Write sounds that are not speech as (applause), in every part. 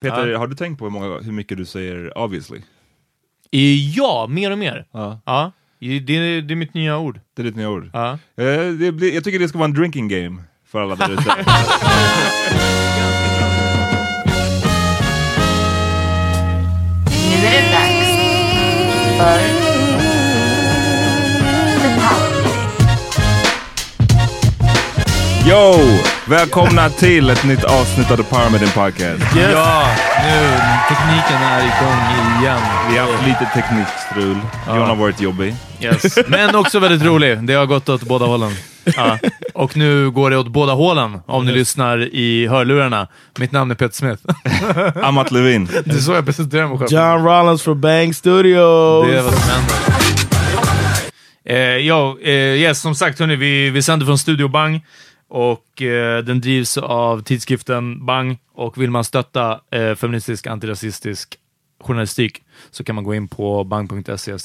Peter, Ja. har du tänkt på hur, många, hur mycket du säger obviously? Eh, Ja, mer och mer. Ja. Ja, det, är- det är mitt nya ord. Det är ditt nya ord. Ja. Eh, det blir, jag tycker det ska vara en drinking game för alla där ute. (laughs) Nu är det dags för Yo! Välkomna till ett nytt avsnitt av The Power Meeting Podcast. Ja, nu, tekniken är igång igen. Vi har haft lite teknikstrul. John har varit jobbig. Yes. Men också väldigt rolig. Det har gått åt båda hållen. Ja. Och nu går det åt båda hålen om ni lyssnar i hörlurarna. Mitt namn är Peter Smith. (laughs) Amat Levin. Det är så jag presenterar mig själv. John Rollins for Bang Studios. Det är vad som händer. Eh, ja, eh, yes, som sagt, hörni, vi, vi sänder från Studio Bang och eh, den drivs av tidskriften Bang. Och vill man stötta eh, feministisk, antirasistisk journalistik så kan man gå in på bang.se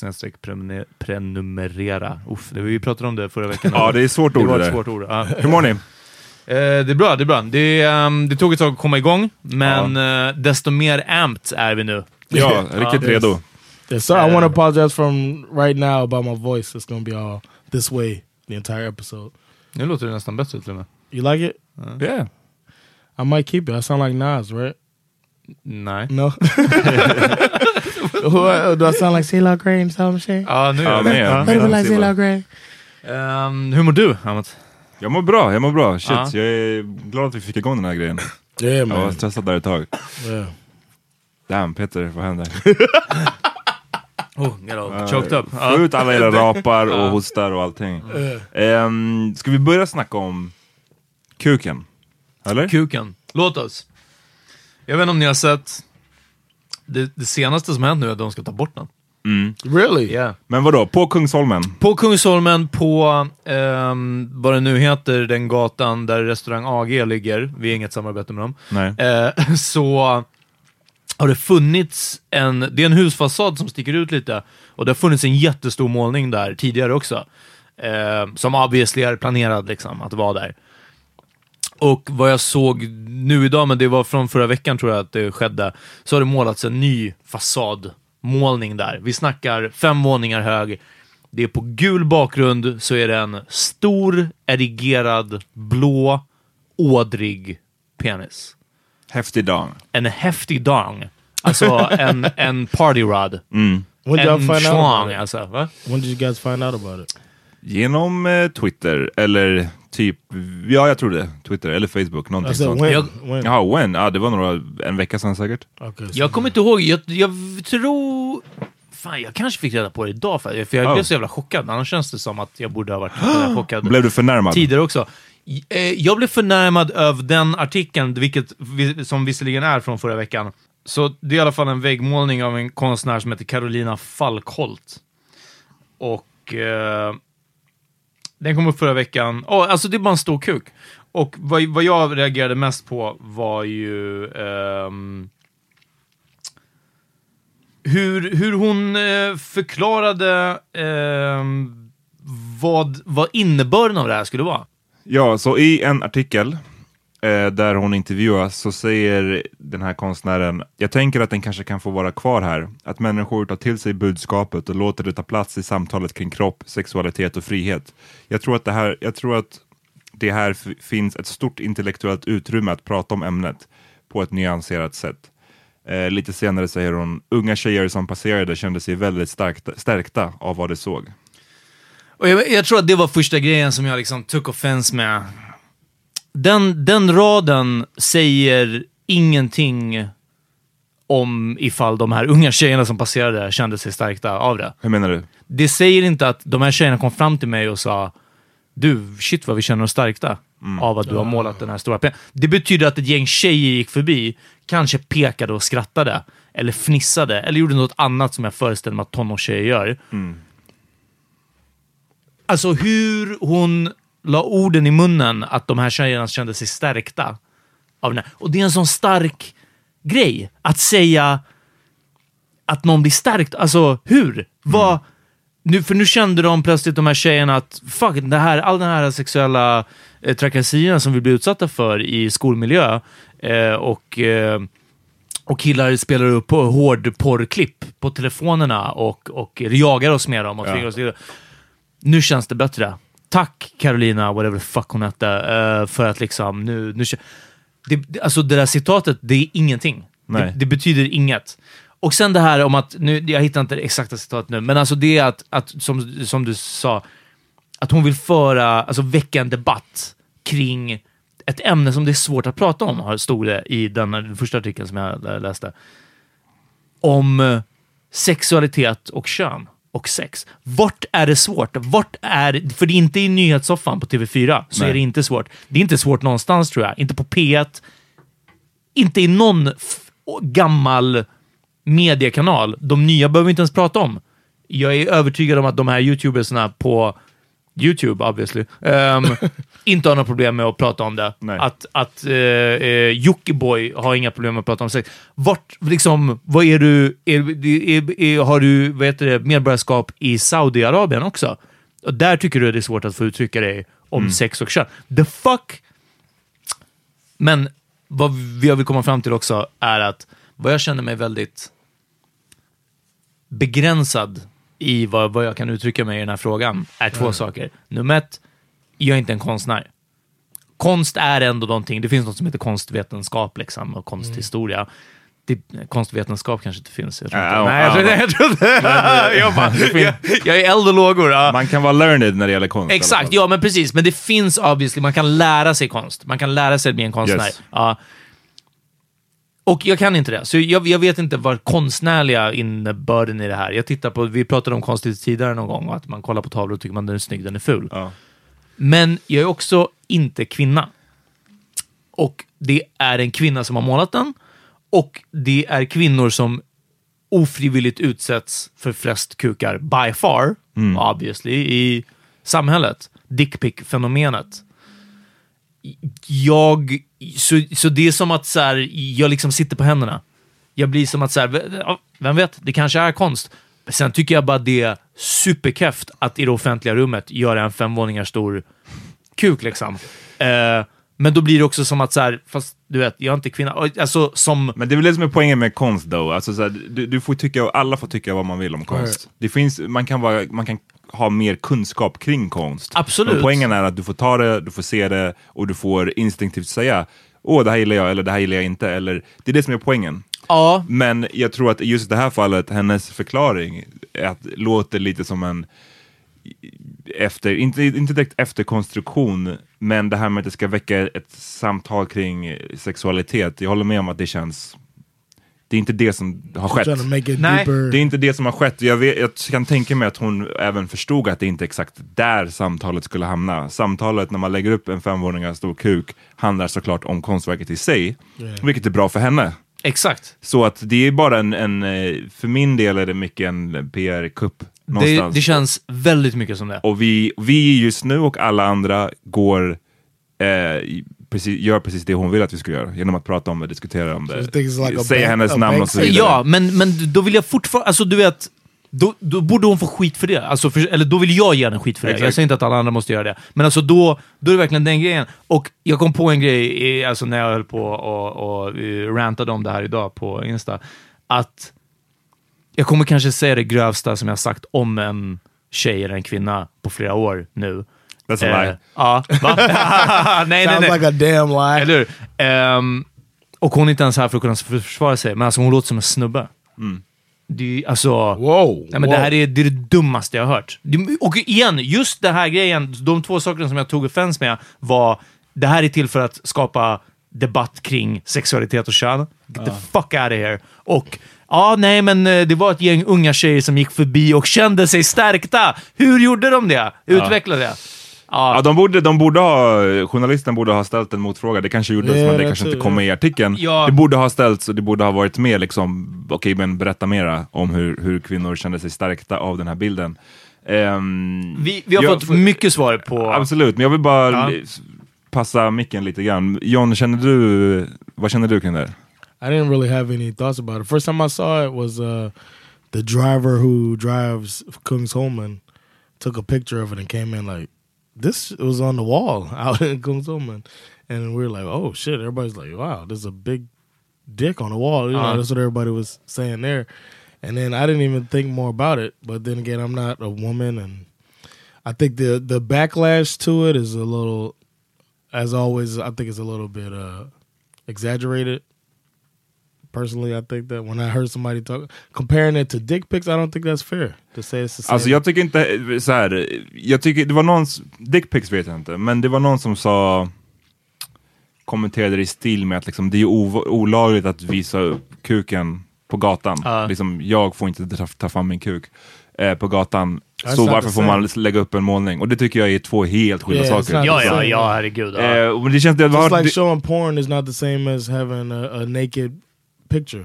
prenumerera. Uff, det, vi pratade om det förra veckan. Ja, det är svårt det ord var det ett svårt ord. Ja. Hur mår ni? Eh, det är bra, det är bra. Det, ehm, det tog ett tag att komma igång, men eh, desto mer amped är vi nu. Ja, (laughs) riktigt Ja. redo. Yes, sir. I want to apologize from right now about my voice. It's to be all this way the entire episode. Nu låter det nästan bättre till och med. You like it? Yeah. I might keep it. I sound like Nas, right? Nej. No. (laughs) Who- Do I sound like CeeLo Grey and something shit? Ja, nu gör jag- Grey. Ehm, hur mår du, Amat? Jag mår bra, jag mår bra. Shit, Ja. jag är glad att vi fick igång den här grejen. Yeah, Jag var man. stressad där ett tag. Yeah. Damn Peter, vad händer? (laughs) Oh, get all choked up. Få ut alla era (laughs) rapar och hostar och allting. Um, ska vi börja snacka om kuken? Eller? Kuken. Låt oss. Jag vet inte om ni har sett det, det senaste som hänt nu är att de ska ta bort den. Really? Yeah. Men vadå, på Kungsholmen? På Kungsholmen, på ehm, vad det nu heter, den gatan där restaurang AG ligger, vi har inget samarbete med dem, Nej. eh, (laughs) så har det funnits en, det är en husfasad som sticker ut lite, och det har funnits en jättestor målning där tidigare också, eh, som obviously är planerad liksom, att vara där. Och vad jag såg nu idag, men det var från förra veckan tror jag att det skedde, så har det målats en ny fasadmålning där. Vi snackar fem våningar hög. Det är på gul bakgrund så är det en stor, erigerad, blå, ådrig penis. Häftig dag. En häftig dong. Alltså (laughs) en, en party rod. When did En schlong alltså. Va? When did you guys find out about it? Genom eh, Twitter, eller typ, ja jag tror det, Twitter eller Facebook, någonting said sånt. when? Jag- when? Jaha, when? Ja, det var några, en vecka sedan säkert. Okay. Jag kommer inte ihåg, jag, jag tror... Fan, jag kanske fick reda på det idag för, för jag Oh. blev så jävla chockad. Annars känns det som att jag borde ha varit (gasps) chockad Blev du förnärmad? tidigare också. Eh, jag blev förnärmad över den artikeln, vilket som visserligen är från förra veckan. Så det är i alla fall en väggmålning av en konstnär som heter Carolina Falkholt. Och eh, den kom upp förra veckan. Oh, alltså det är bara en stor kuk. Och vad, vad jag reagerade mest på var ju eh, hur, hur hon eh, förklarade ehm, vad, vad innebörden av det här skulle vara. Ja, så i en artikel eh, där hon intervjuas så säger den här konstnären Jag tänker att den kanske kan få vara kvar här. Att människor tar till sig budskapet och låter det ta plats i samtalet kring kropp, sexualitet och frihet. Jag tror att det här, jag tror att det här finns ett stort intellektuellt utrymme att prata om ämnet på ett nyanserat sätt. Eh, lite senare säger hon, unga tjejer som passerade kände sig väldigt starkta, stärkta av vad de såg. Och jag, jag tror att det var första grejen som jag liksom took offense med. Den, den raden säger ingenting om ifall de här unga tjejerna som passerade kände sig stärkta av det. Hur menar du? Det säger inte att de här tjejerna kom fram till mig och sa du, shit vad vi känner oss stärkta av att du har målat den här stora pen. Det betyder att ett gäng tjejer gick förbi, kanske pekade och skrattade, eller fnissade, eller gjorde något annat som jag föreställer mig att tonårstjejer gör. Alltså hur hon la orden i munnen att de här tjejerna kände sig stärkta. Av den här. Och det är en sån stark grej att säga att någon blir stärkt. Alltså hur? Vad? Nu, för nu kände de plötsligt, de här tjejerna, att fuck, det här, all den här sexuella eh, trakasserierna som vi blir utsatta för i skolmiljö eh, och, eh, och killar spelar upp hårdporrklipp på telefonerna och, och jagar oss med dem och tvingar oss till. Nu känns det bättre. Tack Carolina, whatever the fuck hon hette, eh, för att liksom nu... nu det, alltså det där citatet, det är ingenting. Det, det betyder inget. Och sen det här om att, nu, jag hittar inte det exakta citatet nu, men alltså det är att, att som, som du sa, att hon vill föra, alltså väcka en debatt kring ett ämne som det är svårt att prata om, stod det i den, första artikeln som jag läste. Om eh, sexualitet och kön och sex. Vart är det svårt? Vart är, för det är inte i nyhetssoffan på TV4, så Nej. är det inte svårt. Det är inte svårt någonstans tror jag. Inte på P1, inte i någon gammal mediekanal. De nya behöver vi inte ens prata om. Jag är övertygad om att de här youtubersna på YouTube, obviously, ehm, (laughs) inte har några problem med att prata om det. Nej. Att, att uh, uh, Jockiboi har inga problem med att prata om sex. Vart, liksom, vad är du, är, är, är, har du vad heter det, medborgarskap i Saudiarabien också? Och där tycker du att det är svårt att få uttrycka dig om sex och kön. The fuck? Men vad vi- jag vill komma fram till också är att vad jag känner mig väldigt begränsad i vad, vad jag kan uttrycka mig i den här frågan är två saker. Nummer ett, jag är inte en konstnär. Konst är ändå någonting, det finns något som heter konstvetenskap liksom, och konsthistoria. Det, konstvetenskap kanske inte finns. Jag tror inte. Ja, Nej, ja, jag, tror, jag, tror inte. (laughs) jag, bara, jag, jag är eld och lågor. Ja. Man kan vara learned när det gäller konst. Exakt, ja men precis. Men det finns obviously, man kan lära sig konst. Man kan lära sig att bli en konstnär. Yes. Ja. Och jag kan inte det, så jag, jag vet inte vad konstnärliga innebörden i det här. Jag tittar på, vi pratade om konst tidigare någon gång, att man kollar på tavlor och tycker man den är snygg, den är ful. Ja. Men jag är också inte kvinna. Och det är en kvinna som har målat den. Och det är kvinnor som ofrivilligt utsätts för flest kukar, by far, obviously, i samhället. Dickpic-fenomenet. Jag... Så, så det är som att så här, jag liksom sitter på händerna. Jag blir som att så här, vem vet, det kanske är konst. Men sen tycker jag bara det är superkräft att i det offentliga rummet göra en fem våningar stor kuk liksom. Eh, men då blir det också som att så här, fast du vet, jag är inte kvinna. Alltså som... Men det är väl det som är poängen med konst då. Alltså, så här, du, du får tycka, alla får tycka vad man vill om konst. Det finns, man, kan vara, man kan ha mer kunskap kring konst. Absolut. Men poängen är att du får ta det, du får se det och du får instinktivt säga åh, det här gillar jag eller det här gillar jag inte. Eller, det är det som är poängen. Ja, Men jag tror att just i det här fallet, hennes förklaring är att, låter lite som en efter, inte, inte direkt efterkonstruktion, men det här med att det ska väcka ett samtal kring sexualitet. Jag håller med om att det känns... Det är inte det som har skett. Nej. Det är inte det som har skett. Jag, vet, jag kan tänka mig att hon även förstod att det inte är exakt där samtalet skulle hamna. Samtalet när man lägger upp en femvåningar stor kuk handlar såklart om konstverket i sig, vilket är bra för henne. exakt. Så att det är bara en, en eh, för min del är det mycket en PR-kupp Det, någonstans. det känns väldigt mycket som det. Och vi, vi just nu och alla andra går, eh, precis, gör precis det hon vill att vi ska göra. Genom att prata om det, diskutera om det, like säga bank- hennes namn och så vidare. Ja, men, men då vill jag fortfarande, alltså du vet, då, då borde hon få skit för det. Alltså för, eller då vill jag ge henne skit för det. Exakt. Jag säger inte att alla andra måste göra det. Men alltså då, då är det verkligen den grejen. Och jag kom på en grej alltså när jag höll på och, och eh, rantade om det här idag på Insta. Att jag kommer kanske säga det grövsta som jag sagt om en tjej eller en kvinna på flera år nu. That's a Eh, lie. Ja, va? (laughs) (laughs) nej, nej, Sounds nej. like a damn lie. Eller hur? Ehm, och hon är inte ens här för att kunna försvara sig, men alltså hon låter som en snubbe. Det är alltså... Whoa. Nej, men det här är, det är det dummaste jag har hört. Och igen, just den här grejen, de två sakerna som jag tog offense med var, det här är till för att skapa debatt kring sexualitet och kön. Get the fuck out of here. Och ja, nej, men eh, det var ett gäng unga tjejer som gick förbi och kände sig stärkta. Hur gjorde de det? Utveckla det. Ja, de borde, de borde ha, journalisten borde ha ställt en motfråga. Det kanske gjordes, Ja, men det kanske inte kom med i artikeln. Ja. Det borde ha ställts och det borde ha varit med liksom, okej men berätta mera om hur, hur kvinnor kände sig stärkta av den här bilden. Ehm, Vi, vi har jag- fått mycket svar på... Absolut, men jag vill bara Ja. Passa micken lite grann. John, känner du, vad känner du kring det? I didn't really have any thoughts about it. First time I saw it was uh, the driver who drives Kungsholmen took a picture of it and came in like this was on the wall (laughs) out in Kungsholmen, and we were like, oh shit! Everybody's like, wow, there's a big dick on the wall. You know, Uh-huh. that's what everybody was saying there. And then I didn't even think more about it. But then again, I'm not a woman, and I think the the backlash to it is a little, as always, I think it's a little bit uh, exaggerated. Personally, I think that when I heard somebody talk comparing it to dick pics, I don't think that's fair to say it's the same. Alltså jag tycker inte, så här, jag tycker det var någon, dickpics vet jag inte, men det var någon som sa, kommenterade i stil med att liksom, det är olagligt att visa upp kuken på gatan. Ja. Liksom, jag får inte ta, ta fram min kuk eh, på gatan, That's så varför får man lägga upp en målning? Och det tycker jag är två helt skilda Yeah, saker. Ja, ja, ja, herregud. Ja. Eh, det känns, det, Just var, like det, showing porn is not the same as having a, a naked picture.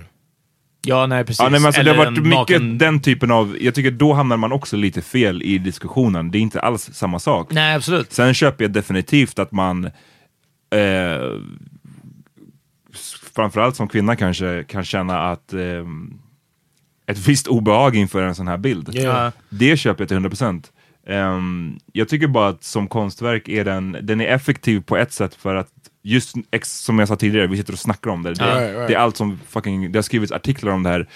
ja, nej precis. Ja, nej, men alltså, det har Eller varit mycket naken- den typen av, jag tycker då hamnar man också lite fel i diskussionen. Det är inte alls samma sak. Nej, absolut. Sen köper jag definitivt att man, eh, framförallt som kvinna kanske, kan känna att eh, ett visst obehag inför en sån här bild. Yeah. Det köper jag till 100%. Um, jag tycker bara att som konstverk är den, den är effektiv på ett sätt för att just ex, som jag sa tidigare, vi sitter och snackar om det. Det, Right, right. det är allt som fucking, det har skrivits artiklar om det här.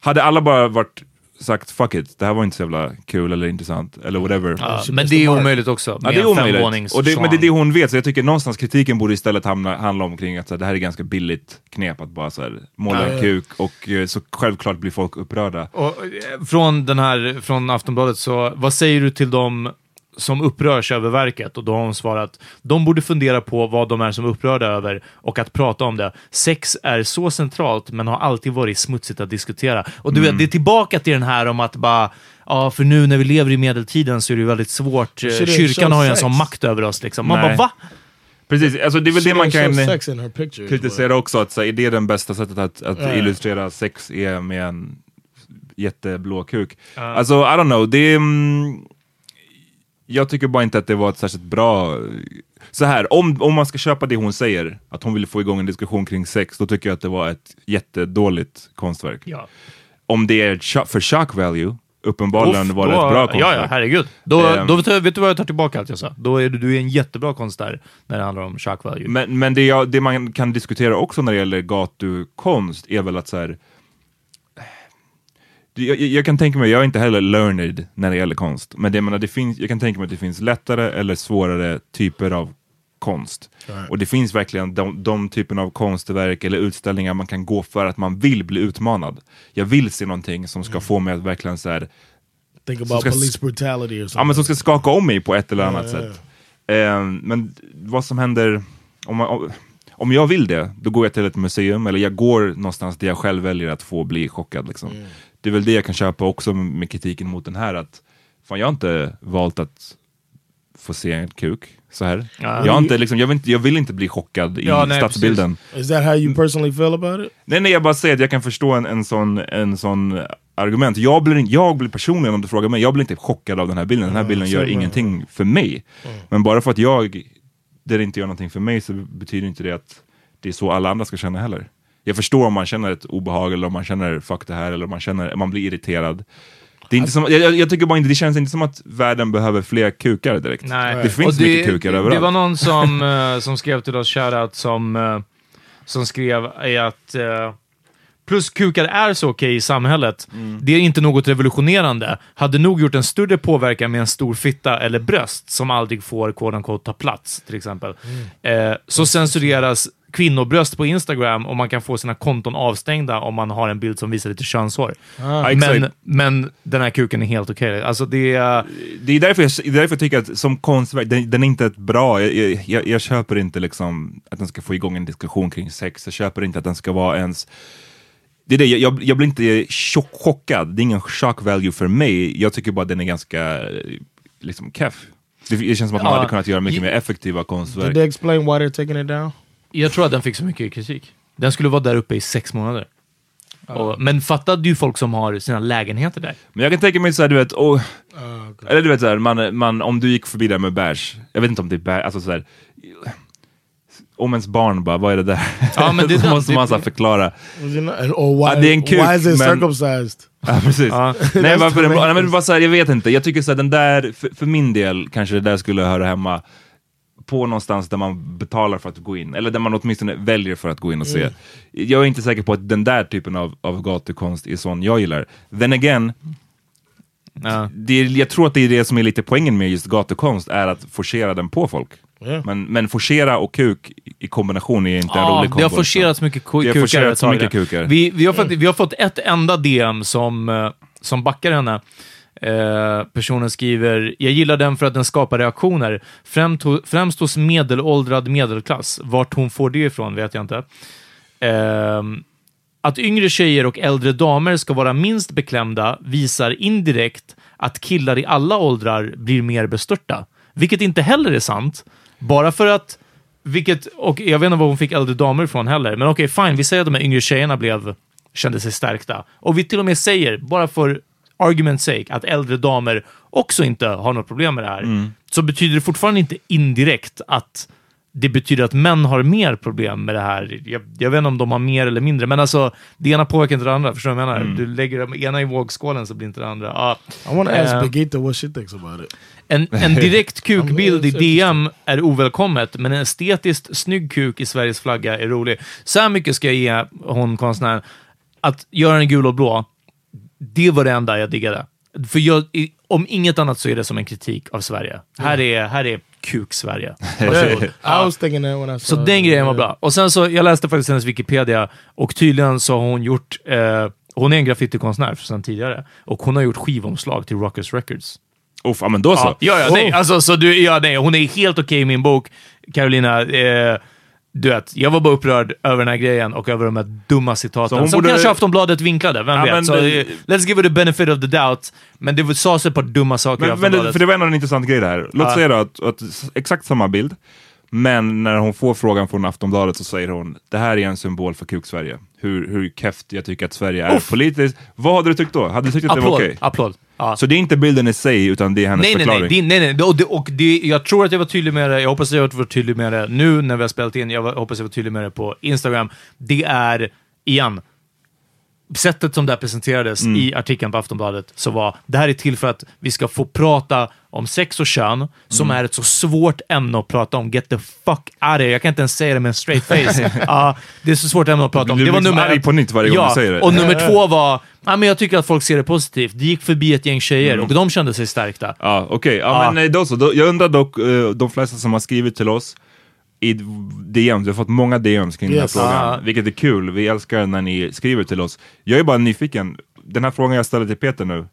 Hade alla bara varit sagt fuck it, det här var inte så jävla kul eller intressant eller whatever. Ja, men det är omöjligt också. Ja, med det är omöjligt. Och det, men det är det hon vet, så jag tycker någonstans kritiken borde istället hamna, handla om kring att så här, det här är ganska billigt knep att bara så här, måla en ja. kuk och eh, så självklart blir folk upprörda. Och, eh, från den här, från Aftonbladet, så vad säger du till dem som upprörs över verket? Och då har hon svarat, de borde fundera på vad de är som är upprörda över och att prata om det. Sex är så centralt, men har alltid varit smutsigt att diskutera. Och du vet, det är tillbaka till den här om att bara, ja, för nu när vi lever i medeltiden så är det ju väldigt svårt. Eh, Shouldn't Kyrkan har ju en sån makt över oss liksom. Man Nej. bara, va? Precis, alltså det är väl She det man kan pictures. kritisera också, att så är det den bästa sättet att, att Ja. illustrera sex är med en jätteblå kuk? Alltså, I don't know, det är... Mm, jag tycker bara inte att det var ett särskilt bra... Så här, om, om man ska köpa det hon säger, att hon ville få igång en diskussion kring sex, då tycker jag att det var ett jättedåligt konstverk. Ja. Om det är för shock value, uppenbarligen Uff, var det ett bra Ja, konstverk. ja, herregud. Då, Ehm. då vet, du, vet du vad jag tar tillbaka allt jag sa? Då är du, du är en jättebra konstnär när det handlar om shock value. Men, men det, jag, det man kan diskutera också när det gäller gatukonst är väl att så här, jag, jag kan tänka mig, jag är inte heller learned när det gäller konst, men det, jag menar, det finns, jag kan tänka mig att det finns lättare eller svårare typer av konst. Right. Och det finns verkligen de, de typen av konstverk eller utställningar man kan gå för att man vill bli utmanad. Jag vill se någonting som ska få mig att verkligen så här, Think about ska- police brutality ja, men som ska skaka om mig på ett eller annat ja, sätt. Eh, men vad som händer, om, man, om, jag vill det, då går jag till ett museum eller jag går någonstans där jag själv väljer att få bli chockad. Liksom. Mm. Det är väl det jag kan köpa också med kritiken mot den här, att fan, jag har inte valt att få se en kuk så här. Ja. Jag, har inte, liksom, jag, vill inte, jag vill inte bli chockad i Ja, nej, stadsbilden. Is that how you personally feel about it? Nej, nej, jag bara säger att jag kan förstå en, en, sån, en sån argument. Jag blir, jag blir personligen, om du frågar mig, jag blir inte chockad av den här bilden. Den här bilden gör samma. ingenting för mig. Men bara för att jag, det inte gör någonting för mig så betyder inte det att det är så alla andra ska känna heller. Jag förstår om man känner ett obehag eller om man känner fuck det här eller om man känner, man blir irriterad. Det är inte som, jag, jag tycker bara inte, det känns inte som att världen behöver fler kukar direkt. Nej. Det finns Och mycket kukar överallt. Det var någon som, (laughs) eh, som skrev till oss, shoutout, som, eh, som skrev att eh, Plus kukar är så okej i samhället. Det är inte något revolutionerande. Hade nog gjort en större påverkan med en stor fitta eller bröst som aldrig får quote unquote, ta plats, till exempel. Eh, så censureras kvinnobröst på Instagram och man kan få sina konton avstängda om man har en bild som visar lite könshår. Exakt. men, men den här kuken är helt okej. Alltså det är... det är därför jag, det är därför jag tycker att som konstverk, den, den är inte ett bra, jag, jag, jag köper inte liksom att den ska få igång en diskussion kring sex, jag köper inte att den ska vara ens det är det, jag, jag, blir inte chock, chockad, det är ingen shock value för mig, jag tycker bara att den är ganska liksom keff. Det, det känns som att man Ja. hade kunnat göra mycket mer effektiva konstverk. Did they explain why they're taking it down? Jag tror att den fick så mycket kritik. Den skulle vara där uppe i sex månader. Och, men fattade ju folk som har sina lägenheter där. Men jag kan tänka mig såhär, du vet, oh, Uh, okay. eller du vet såhär, man, man, om du gick förbi där med bärs, jag vet inte om det är bärs, alltså såhär, om ens barn bara, vad är det där? Ja, men det (laughs) så måste det- man så förklara. Why, Ja, det är en kuk, why is it men- circumcised? (laughs) Ja, precis. Ja. Nej, varför nej, men bara så här, jag vet inte, jag tycker så här, den där, för, för min del kanske det där skulle höra hemma på någonstans där man betalar för att gå in, eller där man åtminstone väljer för att gå in och se. Jag är inte säker på att den där typen av, av gatukonst är sån jag gillar. Then again, Ja. det jag tror att det är det som är lite poängen med just gatukonst, är att forcera den på folk. Ja. Men, men forcera och kuk i kombination är inte en Ja, rolig det har kombo. forcerats mycket ku- Det har kukar. tag mycket kukar. Vi, vi, har fått, vi har fått ett enda DM som, eh, som backar henne. Eh, personen skriver, jag gillar den för att den skapar reaktioner, främst, främst hos medelåldrad medelklass. Vart hon får det ifrån vet jag inte. Eh, att yngre tjejer och äldre damer ska vara minst beklämda visar indirekt att killar i alla åldrar blir mer bestörta. Vilket inte heller är sant. Bara för att, vilket, och jag vet inte var hon fick äldre damer ifrån heller, men okej, fine, vi säger att de här yngre tjejerna blev, kände sig stärkta. Och vi till och med säger, bara för argument's sake, att äldre damer också inte har något problem med det här. Så betyder det fortfarande inte indirekt att det betyder att män har mer problem med det här. Jag, jag vet inte om de har mer eller mindre, men alltså det ena påverkar inte det andra. Förstår du vad jag menar? Du lägger det ena i vågskålen så blir inte det andra. Ja. I want to ask Eh, Begita what she thinks about it. En, en (laughs) direkt kukbild i DM är ovälkommet, men en estetiskt snygg kuk i Sveriges flagga är rolig. Så här mycket ska jag ge hon konstnären. Att göra den gul och blå, det var det enda jag diggade. För jag, om inget annat så är det som en kritik av Sverige. Här är, här är kuk-Sverige. (laughs) I Så den grejen var bra. Och sen så, jag läste faktiskt hennes Wikipedia och tydligen så har hon gjort, eh, hon är en graffitikonstnär sedan tidigare och hon har gjort skivomslag till Rockers Records. Uff, ja men då så. Ja, ja, ja nej, alltså, så du, ja, nej, hon är helt okej i min bok. Carolina, eh, du vet, jag var bara upprörd över den här grejen och över de här dumma citaten. Som borde- kanske Aftonbladet vinklade, vem Ja, vet? men Så, det- let's give it the benefit of the doubt. Men det sades ett par dumma saker i Men, men det, Aftonbladet. för det var ändå en intressant grej det här. Låt Ja. säga då att, att exakt samma bild, men när hon får frågan från Aftonbladet så säger hon det här är en symbol för kuk-Sverige. Hur, hur keft jag tycker att Sverige är Uff. politiskt. Vad hade du tyckt då? Hade du tyckt att det var applåd, okej? applåd. Ja. Så det är inte bilden i sig, utan det är hennes Nej, nej, förklaring? nej, det, nej, nej. Och, det, och det, jag tror att jag var tydlig med det. Jag hoppas att jag var tydlig med det nu när vi har spelat in. Jag hoppas jag var tydlig med det på Instagram. Det är, igen, sättet som det här presenterades Mm. i artikeln på Aftonbladet så var det här är till för att vi ska få prata om sex och kön, som Mm. är ett så svårt ämne att prata om. Get the fuck out of. Jag kan inte ens säga det med en straight face. (laughs) Ja, det är så svårt ämne att prata om. Du det var blir liksom nummer arg på nytt varje gång ja, du säger det. Och nummer två var, ja, men jag tycker att folk ser det positivt. Det gick förbi ett gäng tjejer Mm. och de kände sig stärkta. Ja, okej. Ja, Ja. men då så. Jag undrar dock, eh, de flesta som har skrivit till oss i DMs, vi har fått många DMs kring Yes. den här frågan, Ja. vilket är kul. Vi älskar när ni skriver till oss. Jag är bara nyfiken, den här frågan jag ställer till Peter nu,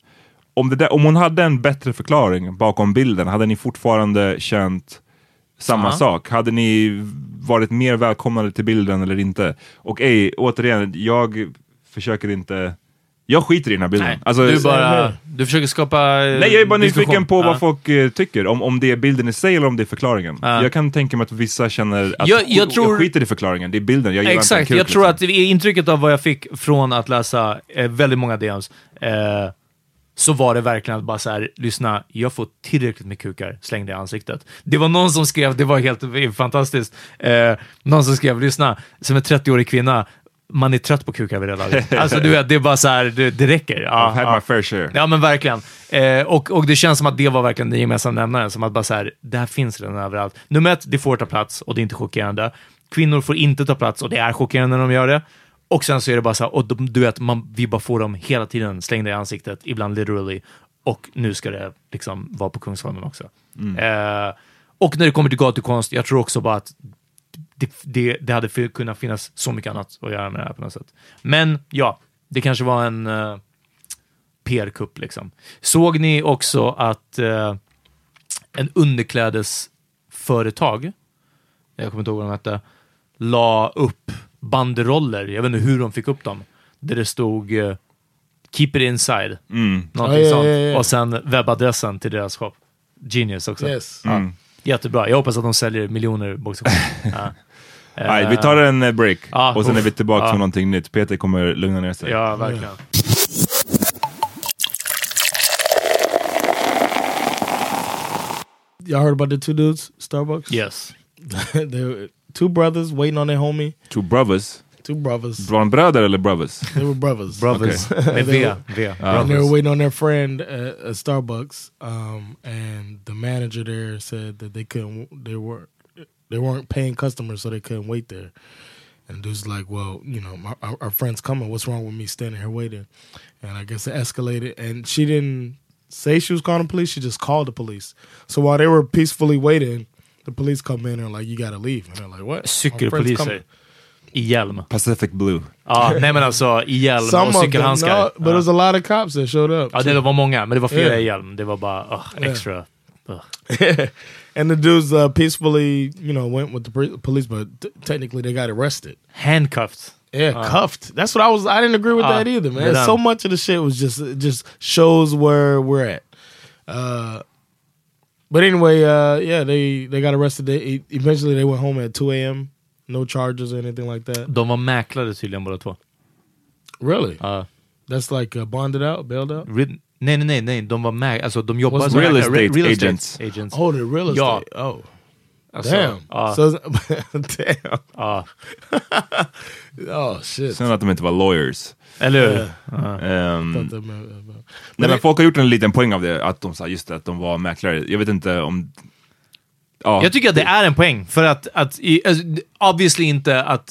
om, det där, om hon hade en bättre förklaring bakom bilden, hade ni fortfarande känt samma Ja. sak? Hade ni varit mer välkomnade till bilden eller inte? Och ej, återigen, jag försöker inte, jag skiter i den här bilden. Nej, Alltså, du bara, du försöker skapa eh, Nej, jag är bara diskussion. nyfiken på vad folk eh, tycker, om, om det är bilden i sig eller om det är förklaringen. Ja. Jag kan tänka mig att vissa känner att Jag- jag tror- jag skiter i förklaringen, det är bilden, jag Exakt, jag tror liksom. att intrycket av vad jag fick från att läsa eh, väldigt många DMs, eh, så var det verkligen att bara så här, lyssna, jag får tillräckligt med kukar slängda i ansiktet. Det var någon som skrev, det var helt eh, fantastiskt, eh, någon som skrev, lyssna, som en 30-årig kvinna, man är trött på kukar vid det laget. (laughs) Alltså du vet, det är bara så här, det, det räcker. Ja, I've had ja. my fair share. Ja, men verkligen. Eh, och, och det känns som att det var verkligen den gemensamma nämnaren, som att bara så här, det här finns redan överallt. Nummer ett, det får ta plats och det är inte chockerande. Kvinnor får inte ta plats och det är chockerande när de gör det. Och sen så är det bara så här, och de, du vet, man, vi bara får dem hela tiden slängda i ansiktet, ibland literally. Och nu ska det liksom vara på Kungsholmen också. Eh, och när det kommer till gatukonst, jag tror också bara att det, det, det hade för, kunnat finnas så mycket annat att göra med det här på något sätt. Men ja, det kanske var en uh, PR-kupp liksom. Såg ni också att eh, en underklädesföretag, jag kommer inte ihåg vad de hette, la upp banderoller, jag vet inte hur de fick upp dem, där det stod eh, “Keep it inside”. Mm. Någonting Ja, ja, sånt. ja, ja. Och sen webbadressen till deras shop. Genius också. Yes. Mm. Jättebra. Jag hoppas att de säljer miljoner boxar. (laughs) ja. Nej, vi tar en eh, break Ja, och sen är uff. vi tillbaka Ja. med någonting nytt. Peter kommer lugna ner sig. Ja, verkligen. Y'all heard about the two dudes, Starbucks? Yes. (laughs) they were two brothers waiting on their homie. Two brothers. Two brothers. Var de bröder eller brothers? They were brothers. Brothers. (laughs) Med V. V. and they were waiting on their friend at, at Starbucks. Um, and the manager there said that they couldn't, they were, they weren't paying customers, so they couldn't wait there. And dude's like, well, you know, my, our, our friend's coming. What's wrong with me standing here waiting? And I guess it escalated. And she didn't say she was calling the police. She just called the police. So while they were peacefully waiting, the police come in and like, you got to leave. And they're like, what? Our friend's Cykelpoliser. Eh? I hjälm. Pacific Blue. Ah, (laughs) ja, nej men alltså i hjälm Some och of cykelhandskar. no, but it was a lot of cops that showed up. Ja, det var många, men det var flera Yeah. i hjälm. Det var bara ugh, extra. Ugh. (laughs) and the dudes uh, peacefully, you know, went with the pre- police, but t- technically they got arrested. Handcuffed. Yeah, cuffed. That's what I was. I didn't agree with Ah, that either, man. So much of the shit was just just shows where we're at. Uh, but anyway, uh, yeah, they they got arrested. They eventually they went home at two a.m. No charges or anything like that. De var mäklare tydligen båda två. Really? Ja. That's like uh, bonded out, bailed out. Re- nej, nej, nej, nej, de var mäklare. Alltså de jobbar What's som real estate real agents. estate agents. Oh, the real Ja. estate. Oh, Alltså, damn. ja, So, (laughs) damn. ja. Oh shit. Sen att de inte var lawyers. Eller hur? Ehm, uh, nej, men folk har gjort en liten poäng av det, att de sa just det, att de var mäklare. Jag vet inte om... Ja, Jag tycker att det är en poäng, för att, att i, alltså, obviously inte att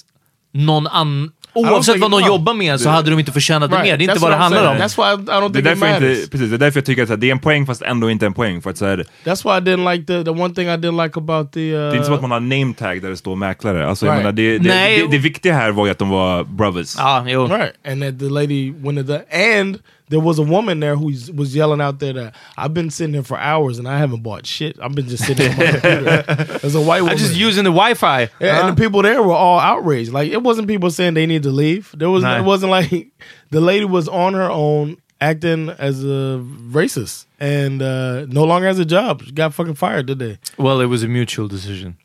någon annan... Oavsett think- vad någon no. jobbar med så hade de inte förtjänat det Right. mer. Det är inte vad det handlar om. That's why I, I don't det är think därför inte, precis, det är därför jag tycker att det är en poäng fast ändå inte en poäng. För att så här, That's why I didn't like the the one thing I didn't like about the. Uh, det är inte som att man har name tag där det står mäklare. Alltså, jag Right. menar, det, det, Nej. det, det viktiga här var ju att de var brothers. Ja, jo. Right, and that the lady went to the and there was a woman there who was yelling out there that I've been sitting here for hours and I haven't bought shit. I've been just sitting there. my. There's (laughs) a white I'm just using the wifi. Yeah, and the people there were all outraged. Like it wasn't people saying they need to leave. There was it wasn't like (laughs) the lady was on her own acting as a racist and uh, no longer has a job. She got fucking fired did they? Well, it was a mutual decision.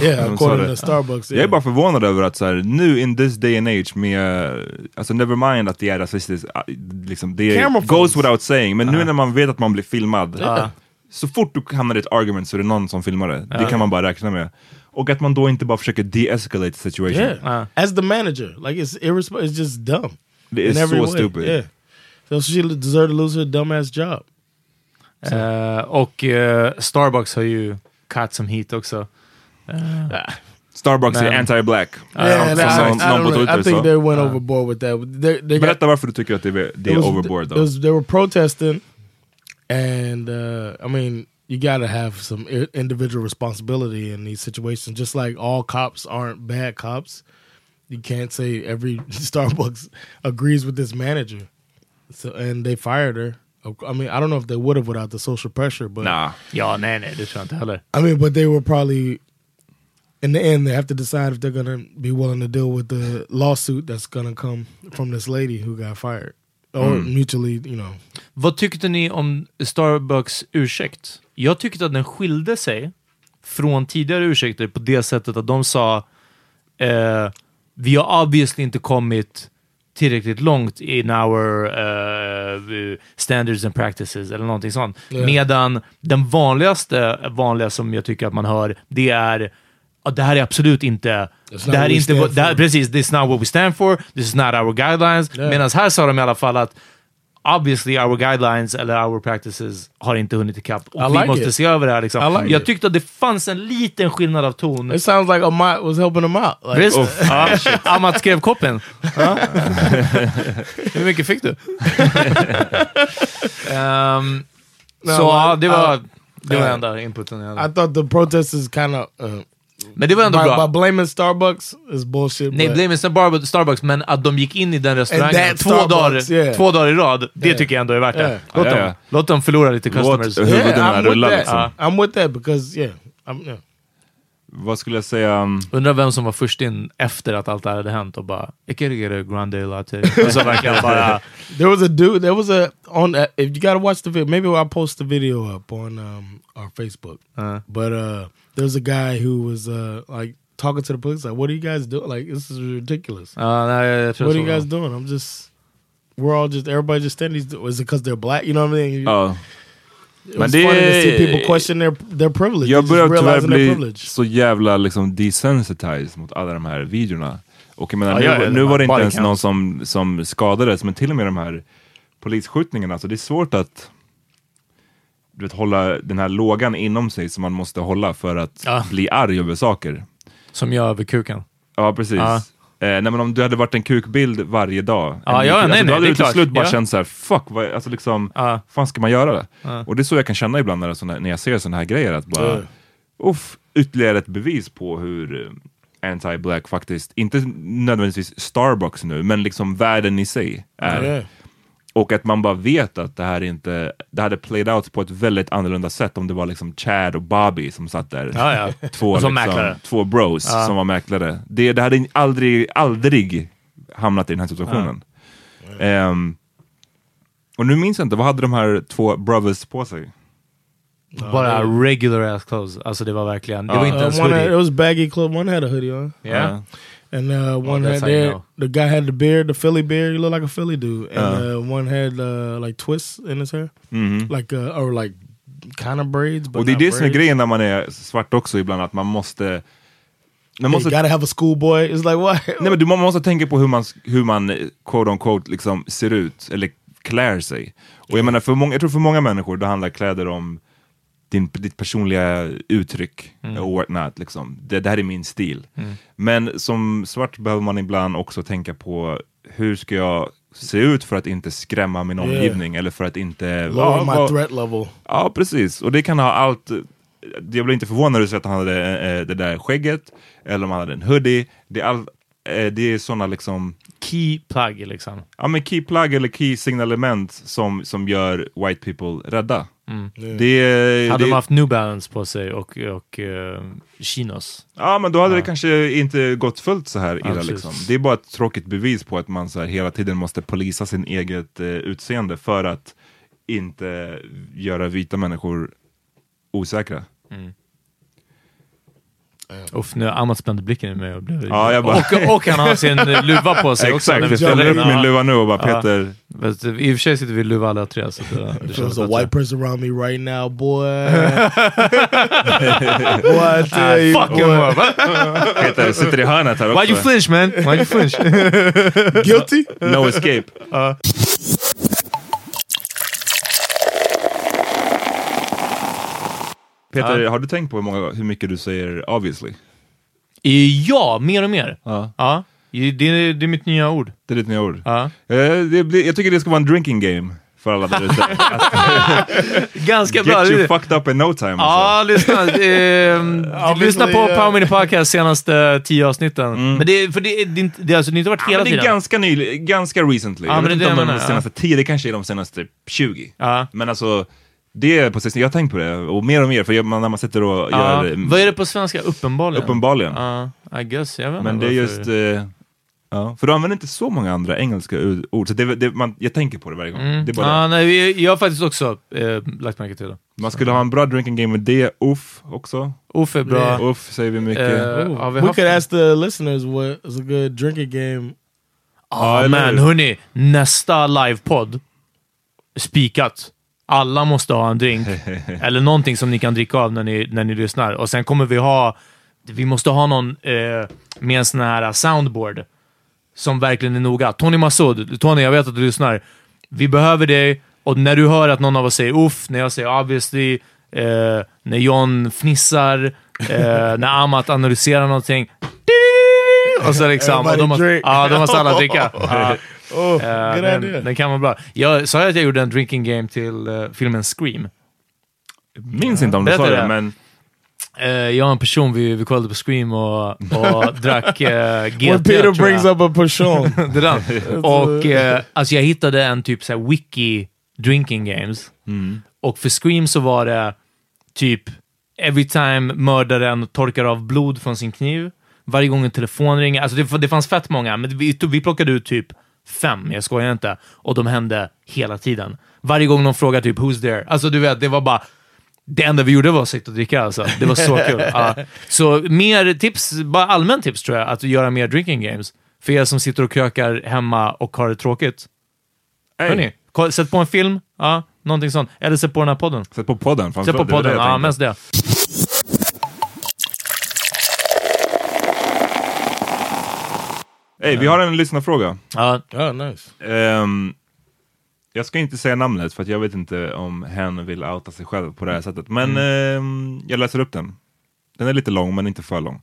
Yeah, according to. Starbucks. Jag Yeah. är bara förvånad över att så här, nu in this day and age med, uh, alltså never mind att det är rasistiskt, uh, liksom, det Camera goes phones. without saying, men nu när man vet att man blir filmad, Ja. så fort du hamnar i ett argument så är det någon som filmar det. Det kan man bara räkna med. Och att man då inte bara försöker de-escalate situation. Yeah, Uh. as the manager, like it's irresponsible. It's just dumb. Det in är så stupid. Yeah. So she deserved to lose her dumbass job. Eh, och eh, Starbucks har ju cut some heat också. Starbucks är anti-black. Yeah, I, I, don't på know. Twitter I think they went overboard with that. They, they got, Berätta varför du tycker att det är, det är was- overboard it då. was- they were protesting, and uh, I mean, you got to have some individual responsibility in these situations. Just like all cops aren't bad cops, you can't say every (laughs) Starbucks agrees with this manager. So and they fired her. I mean, I don't know if they would have without the social pressure, but Nah. Ja, nej, nej, det tror jag inte heller. I mean, but they were probably in the end they have to decide if they're gonna be willing to deal with the lawsuit that's gonna come from this lady who got fired, or mutually, you know. Vad tyckte ni om Starbucks ursäkt? Jag tyckte att den skilde sig från tidigare ursäkter på det sättet att de sa eh, vi har obviously inte kommit tillräckligt långt in our eh, standards and practices eller någonting sånt. Ja. Medan den vanligaste, vanliga som jag tycker att man hör, det är det här är absolut inte... Det här är inte det här, precis, this is not what we stand for, this is not our guidelines. Ja. Medan här sa de i alla fall att obviously our guidelines eller our practices har inte hunnit ikapp. Och I vi like måste it. se över det här. Liksom. I like jag it. tyckte att det fanns en liten skillnad av ton. It sounds like Amat was helping him out. Like, Visst? Ja, Amat skrev koppen. (laughs) Hur mycket fick du? (laughs) Ehm, No, så ja, det var, uh, det var enda inputen jag I hade. thought the protesters kind of uh, Men det var ändå by, bra. by blaming Starbucks is bullshit. Nej, but- is Bar- Starbucks, men att de gick in i den restaurangen två, Starbucks, dagar, yeah. två dagar i rad, det Yeah. tycker jag ändå är värt det. Yeah. Låt, dem, låt dem förlora lite Låt customers. huvudena yeah, I'm with rulla that. liksom. I'm with that because yeah, I'm, yeah. Vad skulle jag säga? um, Undrar vem som var först in efter att allt det här hade hänt och bara I can get a grande latte. Och så verkligen bara... (laughs) There was a dude. There was a on. Uh, if you gotta watch the video, maybe I'll post the video up on um, our Facebook. Uh, But uh, there was a guy who was uh, like talking to the police, like, "What are you guys doing? Like, this is ridiculous. ja, nej, jag tror What are you guys doing? I'm just." We're all just everybody just standing. Is it because they're black? You know what I mean? Ja. It Men was det- funny to see people question their their privilege. Jag They börjar tyvärr realizing their bli privilege. så jävla liksom desensitized mot alla de här videorna. Och jag menar, Ja, nu, ja, ja, nu de var det inte body ens counts. någon som, som skadades, men till och med de här polisskjutningarna, så det är svårt att du vet, hålla den här lågan inom sig som man måste hålla för att Ja. bli arg över saker. Som jag över kuken. Ja, precis. Ja. Eh, nej, men om du hade varit en kukbild varje dag, Ja, en ja, kuk- nej, alltså, nej, då hade du till slut bara Ja. känt så här, fuck, vad, alltså liksom, Ja. fan ska man göra det? Och det är så jag kan känna ibland när, såna, när jag ser sådana här grejer, att bara, uff, ytterligare ett bevis på hur eh, anti-black faktiskt, inte nödvändigtvis Starbucks nu, men liksom världen i sig är. Och att man bara vet att det här inte, det hade played out på ett väldigt annorlunda sätt om det var liksom Chad och Bobby som satt där. Ja, ja. Två, som liksom, mäklare. två bros Ja. som var mäklare. Det, det hade aldrig, aldrig hamnat i den här situationen. Ehm, och nu minns jag inte, vad hade de här två brothers på sig? Bara regular ass clothes. Alltså det var verkligen, det var inte Uh, ens one had, it hoodie. was baggy clothes. One had a hoodie on. Yeah. And uh, one that's had how you know. the guy had the beard, the Philly beard. He looked like a Philly dude. And Uh. uh, one had uh, like twists in his hair, Mhm. like uh, or like kind of braids. Och det är det som är grejen när man är svart också ibland, att man måste... Man Hey, måste you gotta have a schoolboy. It's like what? (laughs) Nej men du, man måste tänka på hur man, hur man quote on quote liksom ser ut, eller klär sig. Och jag menar, för många, jag tror för många människor, då handlar kläder om din, ditt personliga uttryck och whatnot. Liksom. Det, det här är min stil. Men som svart behöver man ibland också tänka på hur ska jag se ut för att inte skrämma min omgivning eller för att inte... Lower my threat level. Ja, precis. Och det kan ha allt. Jag blev inte förvånad när du sa att han hade eh, det där skägget, eller om han hade en hoodie. Det är, all, eh, det är sådana liksom, Key plug liksom. ja men key plug eller key signalement som, som gör white people rädda. Det, är- Hade det, de haft New Balance på sig och, och uh, chinos. Ja, men då hade det kanske inte gått fullt så här illa. precis. liksom. Det är bara ett tråkigt bevis på att man så här, hela tiden måste polisa sin eget eh, utseende för att inte göra vita människor osäkra. Uff, nu har Amat spände blicken i mig och blev... Ja, jag bara- och, och han har sin luva på sig också. Exakt, jag ställer upp min luva nu och bara Ja. Peter, I och för sig sitter vi i luva alla tre. Så det, det känns there's a white person around me right now, boy. boy, I tell you, Fuck boy. (laughs) Peter sitter i hörnet här också. Why you flinch man? Why you flinch? guilty. No escape. Peter, Ja. har du tänkt på hur, många, hur mycket du säger obviously? Eh, ja, mer och mer. Ja. Ja, det, är- det är mitt nya ord. Det är ditt nya ord. Ja. Eh, det blir, jag tycker det ska vara en drinking game för alla där ute. (laughs) Ganska bra. Get you Det- fucked up in no time. Alltså. Ja, lyssna. Eh, (laughs) lyssna på ja. Power Mini Podcast senaste tio avsnitten. Men det, är- för det, är- det, det, har alltså, det har inte varit Mm. Ja, hela men det är tiden. ganska ny, ganska recently. Ja, jag men vet det inte om det de menar, senaste 10, det kanske är de senaste 20. Ja. Men alltså, det är på sistone, jag har tänkt på det, och mer och mer, för jag, man, när man sitter och Ja. gör Vad är det på svenska? Uppenbarligen. uppenbarligen. Ja, I guess. Jag vet inte Men det är just, eh, ja, för du använder inte så många andra engelska ord, så det, det, man, jag tänker på det varje gång. Mm. Det är bara nej, jag har faktiskt också eh, lagt märke till det. Man skulle ha en bra drinking game med det, uff också. Uff är bra. Uff säger vi mycket. Har vi we haft- could ask the listeners what is a good drinking game. Ja, eller men hur? hörni, nästa livepodd, spikat. Alla måste ha en drink, (laughs) eller någonting som ni kan dricka av när ni, när ni lyssnar. Och sen kommer vi ha, vi måste ha någon eh, med en sån här soundboard som verkligen är noga. Tony Massoud, Tony jag vet att du lyssnar. vi behöver dig. Och när du hör att någon av oss säger uff, när jag säger obviously, eh, när John fnissar, eh, (laughs) när Amat analyserar någonting. (laughs) Och så liksom, och de, måste, ja, de måste alla dricka. Ja, Oh, good den, den kan vara bra. Jag sa att jag gjorde en drinking game till eh, filmen Scream. Minns inte om du sa det, det. men Eh, jag och en person, vi, vi kollade på Scream och, och (laughs) drack uh, GT. When Peter brings jag. up a person. (laughs) det där. Och eh, alltså jag hittade en typ så här wiki drinking games. Och för Scream så var det typ every time mördaren torkar av blod från sin kniv, varje gång en telefon ringer. Alltså det, det fanns fett många, men vi, vi plockade ut typ fem, jag skojar inte. Och de hände hela tiden. Varje gång någon frågar typ “Who's there?” Alltså du vet, det var bara det enda vi gjorde var att sitta och dricka alltså. Det var så (laughs) kul. Ja. Så mer tips, bara allmänt tips tror jag, att göra mer drinking games. För er som sitter och krökar hemma och har det tråkigt. Hey. Hörni, sätt på en film, ja, någonting sånt. Eller sätt på den här podden. sätt på podden. Sätt på podden, ja, mest det. Hey, vi har en lyssnarfråga. Ja, oh, nice. Ehm, jag ska inte säga namnet för att jag vet inte om hen vill outa sig själv på det här sättet. Men ehm, jag läser upp den. Den är lite lång men inte för lång.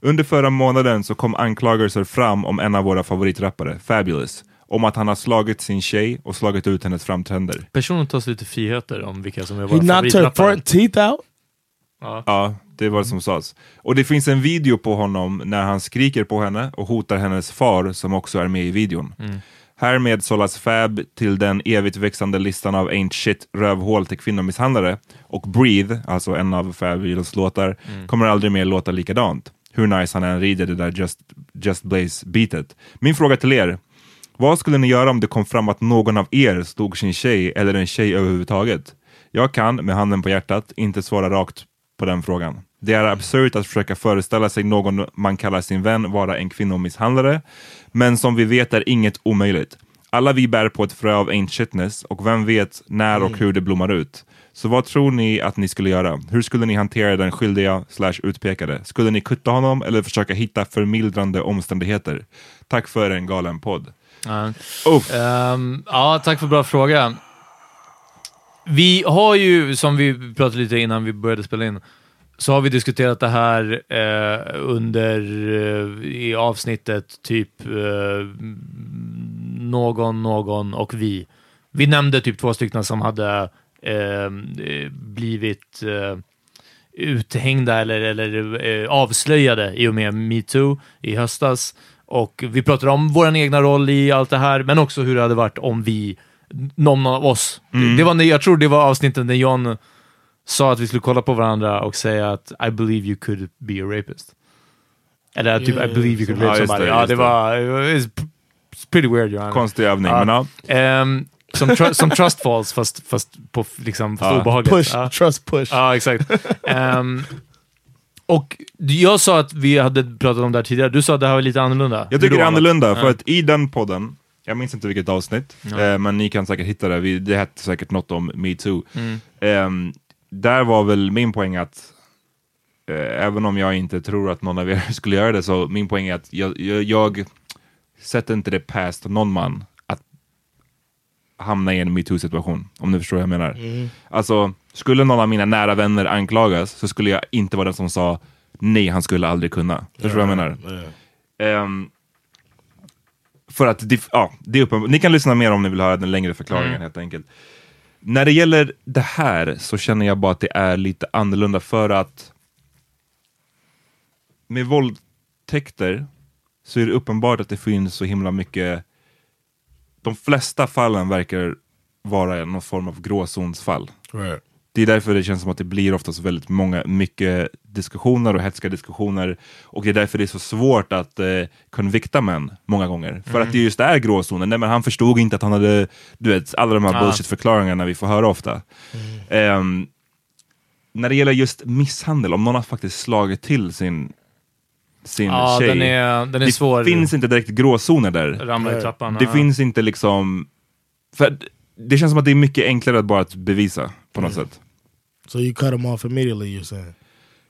Under förra månaden så kom anklagelser fram om en av våra favoritrappare, Fabulous, om att han har slagit sin tjej och slagit ut hennes framtänder. personen tar sig lite friheter om vilka som är He våra knocked her favoritrappare. front teeth out? Ja, det var det som sades. Och det finns en video på honom när han skriker på henne och hotar hennes far som också är med i videon. Härmed sållas Fab till den evigt växande listan av Ain't Shit rövhål till kvinnomisshandlare och Breathe, alltså en av Fabulous låtar, kommer aldrig mer låta likadant. Hur nice han än rider det där Just, Just Blaze beatet. Min fråga till er, vad skulle ni göra om det kom fram att någon av er stod sin tjej eller en tjej överhuvudtaget? Jag kan, med handen på hjärtat, inte svara rakt på den frågan. Det är absurt att försöka föreställa sig någon man kallar sin vän vara en kvinnomisshandlare, men som vi vet är inget omöjligt. Alla vi bär på ett frö av ain't shitness och vem vet när och hur det blommar ut. Så vad tror ni att ni skulle göra? Hur skulle ni hantera den skyldiga slash utpekade? Skulle ni kutta honom eller försöka hitta förmildrande omständigheter? Tack för en galen podd. Uff. Ehm, ja, tack för bra fråga. Vi har ju, som vi pratade lite innan vi började spela in, så har vi diskuterat det här eh, under eh, i avsnittet typ eh, någon, någon och vi. Vi nämnde typ två stycken som hade eh, eh blivit eh, uthängda eller, eller eh, avslöjade i och med metoo i höstas. Och vi pratade om vår egna roll i allt det här, men också hur det hade varit om vi, någon av oss. Det var när, jag tror det var avsnittet när John sa att vi skulle kolla på varandra och säga att I believe you could be a rapist. Eller typ Yeah, I believe you could ja, rape just somebody. det, ja, det det. var... It's pretty weird, Johan. Konstig övning, Ja. men ja. Ehm, som, tr- som Trust Falls, fast, fast, på, liksom, fast Ja. obehagligt. Push, Ja. trust push. Ja, exakt. Ehm, och jag sa att vi hade pratat om det här tidigare. Du sa att det här var lite annorlunda. Jag tycker det är annorlunda, för Ja. att i den podden, jag minns inte vilket avsnitt, eh, men ni kan säkert hitta det, vi, det hette säkert något om metoo. Mm. Ehm, där var väl min poäng att, eh, även om jag inte tror att någon av er (laughs) skulle göra det, så min poäng är att jag, jag, jag sätter inte det past någon man att hamna i en metoo-situation, om ni förstår vad jag menar. Alltså, skulle någon av mina nära vänner anklagas så skulle jag inte vara den som sa nej, han skulle aldrig kunna. Förstår du vad jag menar? Yeah. Ehm, för att det, ja, det är uppenbart. Ni kan lyssna mer om ni vill höra den längre förklaringen helt enkelt. När det gäller det här så känner jag bara att det är lite annorlunda för att med våldtäkter så är det uppenbart att det finns så himla mycket de flesta fallen verkar vara någon form av gråzonsfall. Right. Det är därför det känns som att det blir oftast väldigt många, mycket diskussioner och hetska diskussioner. Och det är därför det är så svårt att eh, konvikta män många gånger. För att det just är gråzonen. Nej men han förstod inte att han hade, du vet, alla de här Ja. bullshit-förklaringarna vi får höra ofta. Ehm, när det gäller just misshandel, om någon har faktiskt slagit till sin, sin Ja, tjej. den är, den är det svår. finns inte direkt gråzoner där. Ramla i trappan. Det ja. finns inte liksom... För det känns som att det är mycket enklare att bara att bevisa på något sätt. So you cut him off immediately, you're saying?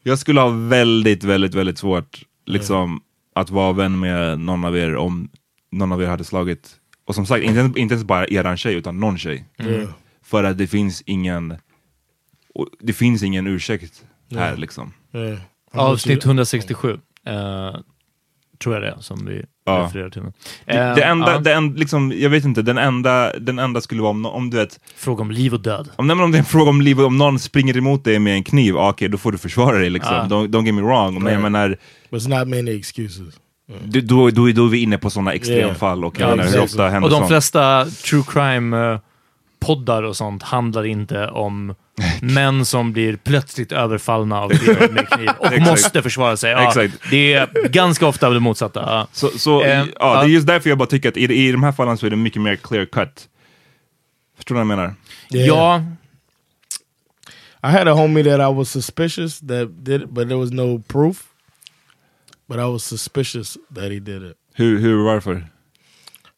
Jag skulle ha väldigt, väldigt, väldigt svårt liksom, att vara vän med någon av er om någon av er hade slagit Och som sagt, inte, inte ens bara eran tjej, utan någon tjej. Yeah. För att det finns ingen, det finns ingen ursäkt här Ja. liksom. Yeah. Avsnitt 167. eh, tror jag det som vi Ja. refererar till nu. Det, Eh, det enda, ja. det en, liksom, jag vet inte, den enda, den enda skulle vara om, om du vet, Fråga om liv och död. om, nej, men om det är en fråga om livet, om någon springer emot dig med en kniv, ja, okej då får du försvara dig liksom. Ja. Don't, don't get me wrong. Men jag menar, But it's not many excuses. du, då, då, då är vi inne på sådana extremfall och jag Ja, menar, hur ofta händer Och de sånt? flesta true crime-poddar och sånt handlar inte om män som blir plötsligt överfallna av kvinnor med kniv och (laughs) måste försvara sig. Ja. Det är ganska ofta det motsatta. Ja. Så, så Eh, ja, ja. det är just därför jag bara tycker att i, i de här fallen så är det mycket mer clear cut. Förstår du vad jag menar? Yeah. Ja, I had a homie that I was suspicious that did it, but there was no proof. But I was suspicious that he did it. Hur, hur varför?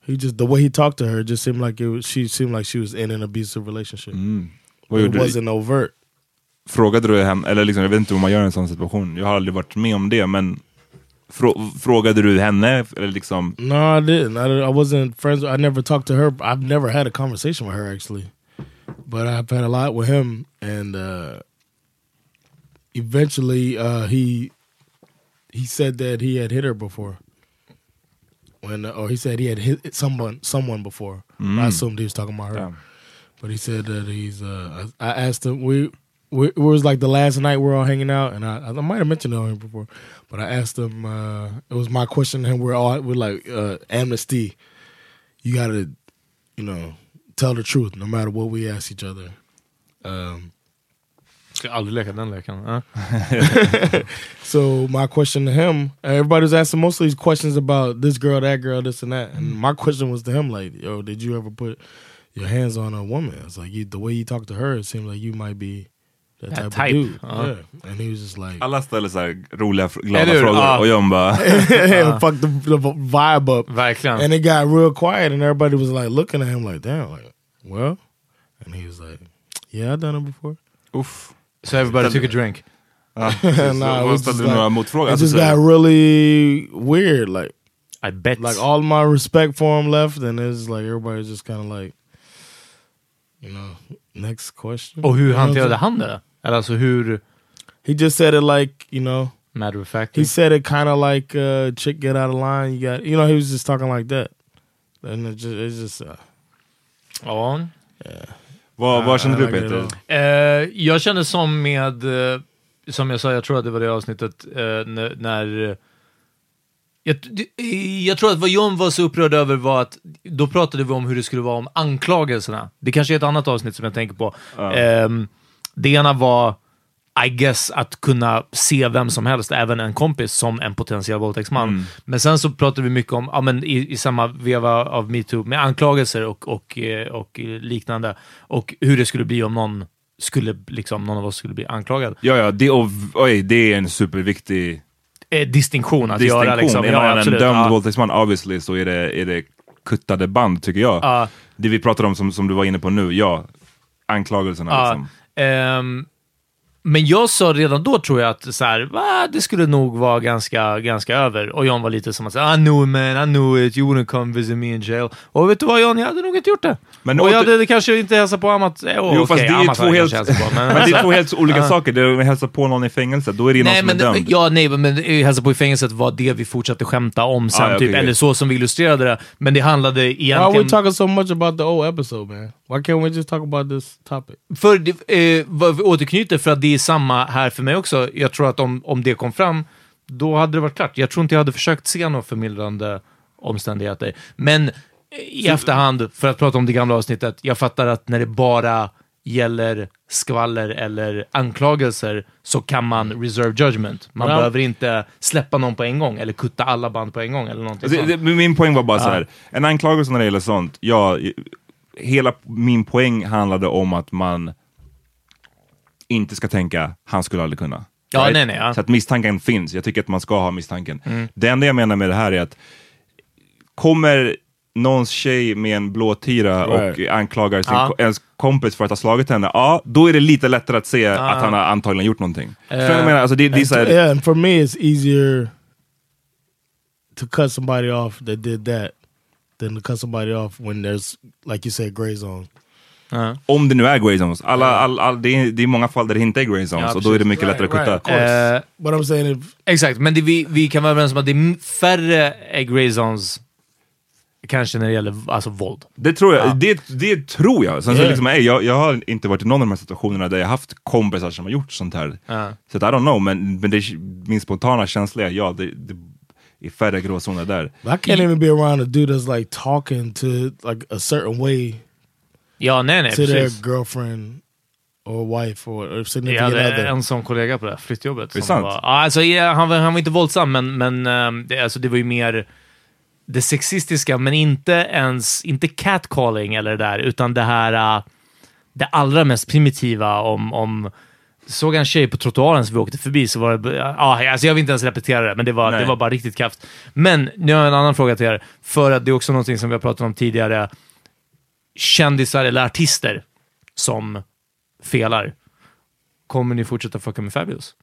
He just the way he talked to her just seemed like it was, she seemed like she was in an abusive relationship. Mm. Vad It gjorde du? wasn't overt. Frågade du henne, eller liksom, jag vet inte hur man gör i en sån situation, jag har aldrig varit med om det, men frå, frågade du henne? Eller liksom, No, I didn't. I, I wasn't friends. I never talked to her. I've never had a conversation with her actually, but I've had a lot with him. And uh, eventually, uh, he he said that he had hit her before. When or he said he had hit someone someone before. I assumed he was talking about her. Yeah. But he said that he's. Uh, I, I asked him. We, we it was like the last night we are all hanging out, and I, I might have mentioned it on him before, but I asked him. Uh, it was my question to him. We're all we're like uh, amnesty. You got to, you know, tell the truth no matter what we ask each other. Um, ska aldrig leka den leken. Ja. (laughs) so my question to him, everybody was asking most of these questions about this girl, that girl, this and that, and my question was to him like, "Yo, did you ever put your hands on a woman?" It's like you, the way you talk to her, it seemed like you might be that, That type, type, of dude. uh. Yeah, and he was just like, alla ställer så här roliga, fr- glada Eller hur? frågor Ja. och John bara, (laughs) and (laughs) fuck the, the vibe up. Verkligen. And it got real quiet, and everybody was like looking at him like, "Damn, like, well," and he was like, "Yeah, I done it before." uff. So everybody took a drink. Ja, precis. (laughs) Nah, it vad was ställde just några like- motfrågor? It Alltså, just så här, got really weird, like. I bet. like all my respect for him left, and it's like everybody's just kind of like, you know, next question. och hur You know what I'm hanterade han det? Eller alltså hur He just said it like you know. matter of fact? He said it kind of like uh, chick get out of line. You got you know. He was just talking like that, and it just it's just uh, Ja. Vad, vad kände I du Peter? Eh, jag känner som med, eh, som jag sa, jag tror att det var det avsnittet, eh, när, när eh, jag, det- jag tror att vad John var så upprörd över var att då pratade vi om hur det skulle vara om anklagelserna. Det kanske är ett annat avsnitt som jag tänker på. Ehm, det ena var, I guess, att kunna se vem som helst, även en kompis, som en potentiell våldtäktsman. Men sen så pratade vi mycket om, ja, men i, i samma veva av metoo, med anklagelser och, och, eh, och liknande. Och hur det skulle bli om någon skulle, liksom, någon av oss skulle bli anklagad. Ja, ja, det, och, oj, det är en superviktig Eh, distinktion att distinktion. göra. Liksom. Är man en absolut. dömd Ja. våldtäktsman, obviously, så är det, är det kuttade band, tycker jag. Ja. Det vi pratar om, som, som du var inne på nu, ja. Anklagelserna Ja, liksom. ehm, men jag sa redan då, tror jag, att så här, va, det skulle nog vara ganska, ganska över. Och John var lite som att säga, I knew it man, I knew it, you wouldn't come visit me in jail. Och vet du vad John, jag hade nog inte gjort det. Men och jag hade kanske inte hälsat på Amat. Eh, oh, Jo, fast okej, det är Amat två helt, på, men, (laughs) men det är alltså- två helt olika saker. Det är att hälsa på någon i fängelse, då är det någon Nej, som men, är dömd. ja, nej, men hälsa på i fängelset var det vi fortsatte skämta om sen, Ah, ja, typ. okej, Eller så som vi illustrerade det. Men det handlade Why are we egentligen... talking so much about the old episode, man? Why can't we just talk about this topic? För det, eh, återknyter, för att det är samma här för mig också. Jag tror att om, om det kom fram, då hade det varit klart. Jag tror inte jag hade försökt se några förmildrande omständigheter. Men i efterhand, för att prata om det gamla avsnittet, jag fattar att när det bara gäller skvaller eller anklagelser så kan man reserve judgment. Man Ja. behöver inte släppa någon på en gång eller kutta alla band på en gång eller någonting Det, sånt. det, min poäng var bara så här. en anklagelse när det gäller sånt, ja, hela min poäng handlade om att man inte ska tänka, han skulle aldrig kunna. Ja, nej, nej, ja. Så att misstanken finns, jag tycker att man ska ha misstanken. Det enda jag menar med det här är att kommer någons tjej med en blå tira och Right. anklagar sin Ja. ens kompis för att ha slagit henne, ja, då är det lite lättare att se att han har antagligen gjort någonting. Vad jag menar? Alltså, det, det är så här, yeah, and for me, it's easier to cut somebody off that did that than to cut somebody off when there's, like you said, gray zone. Ja. Om det nu är grey zones. Alla, all, all, det, är, det är många fall där det inte är grey zones Ja, och då är det mycket lättare att Right, kutta. right, saying if Exakt, men det, vi, vi kan vara överens om att det är färre är grey zones kanske när det gäller alltså, våld. Det tror jag. Det, det tror jag. Sen så Yeah. liksom, ey, jag. Jag har inte varit i någon av de här situationerna där jag haft kompisar som har gjort sånt här. Ja. Så att I don't know, men, men det, min spontana känsla är ja, det, det är färre gråzoner där. I can't even be around a dude that's like talking to like a certain way Ja, nej, nej, their precis. girlfriend or wife or, or Jag significant hade other. en sån kollega på det här flyttjobbet. Det är sant? Var, ja, alltså, ja, han, var, han var inte våldsam, men, men ehm, det, alltså, det var ju mer det sexistiska, men inte ens inte catcalling eller det där, utan det här uh, det allra mest primitiva om, om Såg jag en tjej på trottoaren som vi åkte förbi så var det... Ja, alltså jag vill inte ens repetera det, men det var, Nej. det var bara riktigt kraft. Men nu har jag en annan fråga till er, för att det är också någonting som vi har pratat om tidigare. Kändisar eller artister som felar. Kommer ni fortsätta fucka med Fabulous?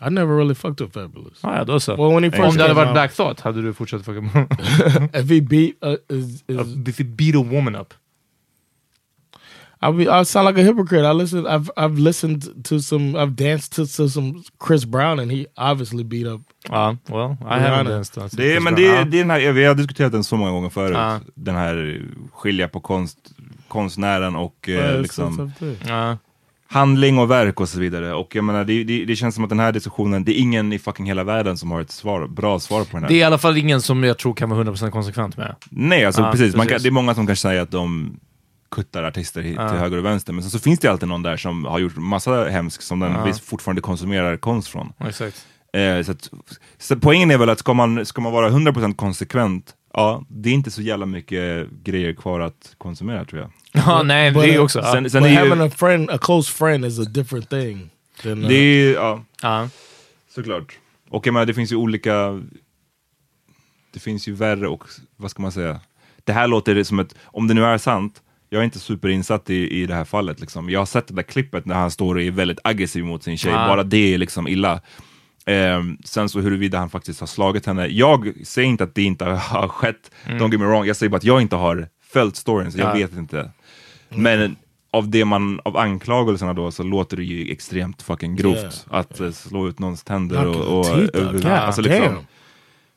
I never really fucked with Fabulous. Ah, ja, då så. Well, when he first Om det hade varit out, Black Thought, hade du fortsatt fucka med (laughs) if he beat, uh, is, is, If you beat a woman up. I be, I sound like a hypocrite. I listen. I've I've listened to some. I've danced to, to some Chris Brown, and he obviously beat up. Ja, well, I haven't danced. Alltså, Det är, men Ja. det, är- det är den här, vi har diskuterat den så många gånger förut. Ja. Den här skilja på konst, konstnären och eh, Uh, it's liksom. Ja. handling och verk och så vidare. Och jag menar, det, det, det känns som att den här diskussionen, det är ingen i fucking hela världen som har ett svar, bra svar på den här. Det är i alla fall ingen som jag tror kan vara 100% konsekvent med. Nej, alltså Ja, precis. Man kan, precis. det är många som kanske säger att de kuttar artister hit, till höger och vänster. Men sen så finns det alltid någon där som har gjort massa hemskt som den visst fortfarande konsumerar konst från. Exakt. Eh, så, att, så poängen är väl att ska man, ska man vara 100% konsekvent, ja, det är inte så jävla mycket grejer kvar att konsumera tror jag. (laughs) Ja, nej, But, det är uh, också... Ja. Sen, sen But är having ju, a friend, a close friend, is a different thing. Than, uh, det är, ja, ja. såklart. Och jag menar, det finns ju olika, det finns ju värre och, vad ska man säga, det här låter som ett, om det nu är sant, jag är inte superinsatt i, i det här fallet. Liksom. Jag har sett det där klippet när han står och är väldigt aggressiv mot sin tjej, Ah. bara det är liksom illa. Ehm, sen så huruvida han faktiskt har slagit henne, jag säger inte att det inte har skett, don't get me wrong, jag säger bara att jag inte har följt storyn, så jag Ja. vet inte. Men av det man, av anklagelserna då, så låter det ju extremt fucking grovt Yeah. att eh, slå ut någons tänder och... och över- God alltså liksom.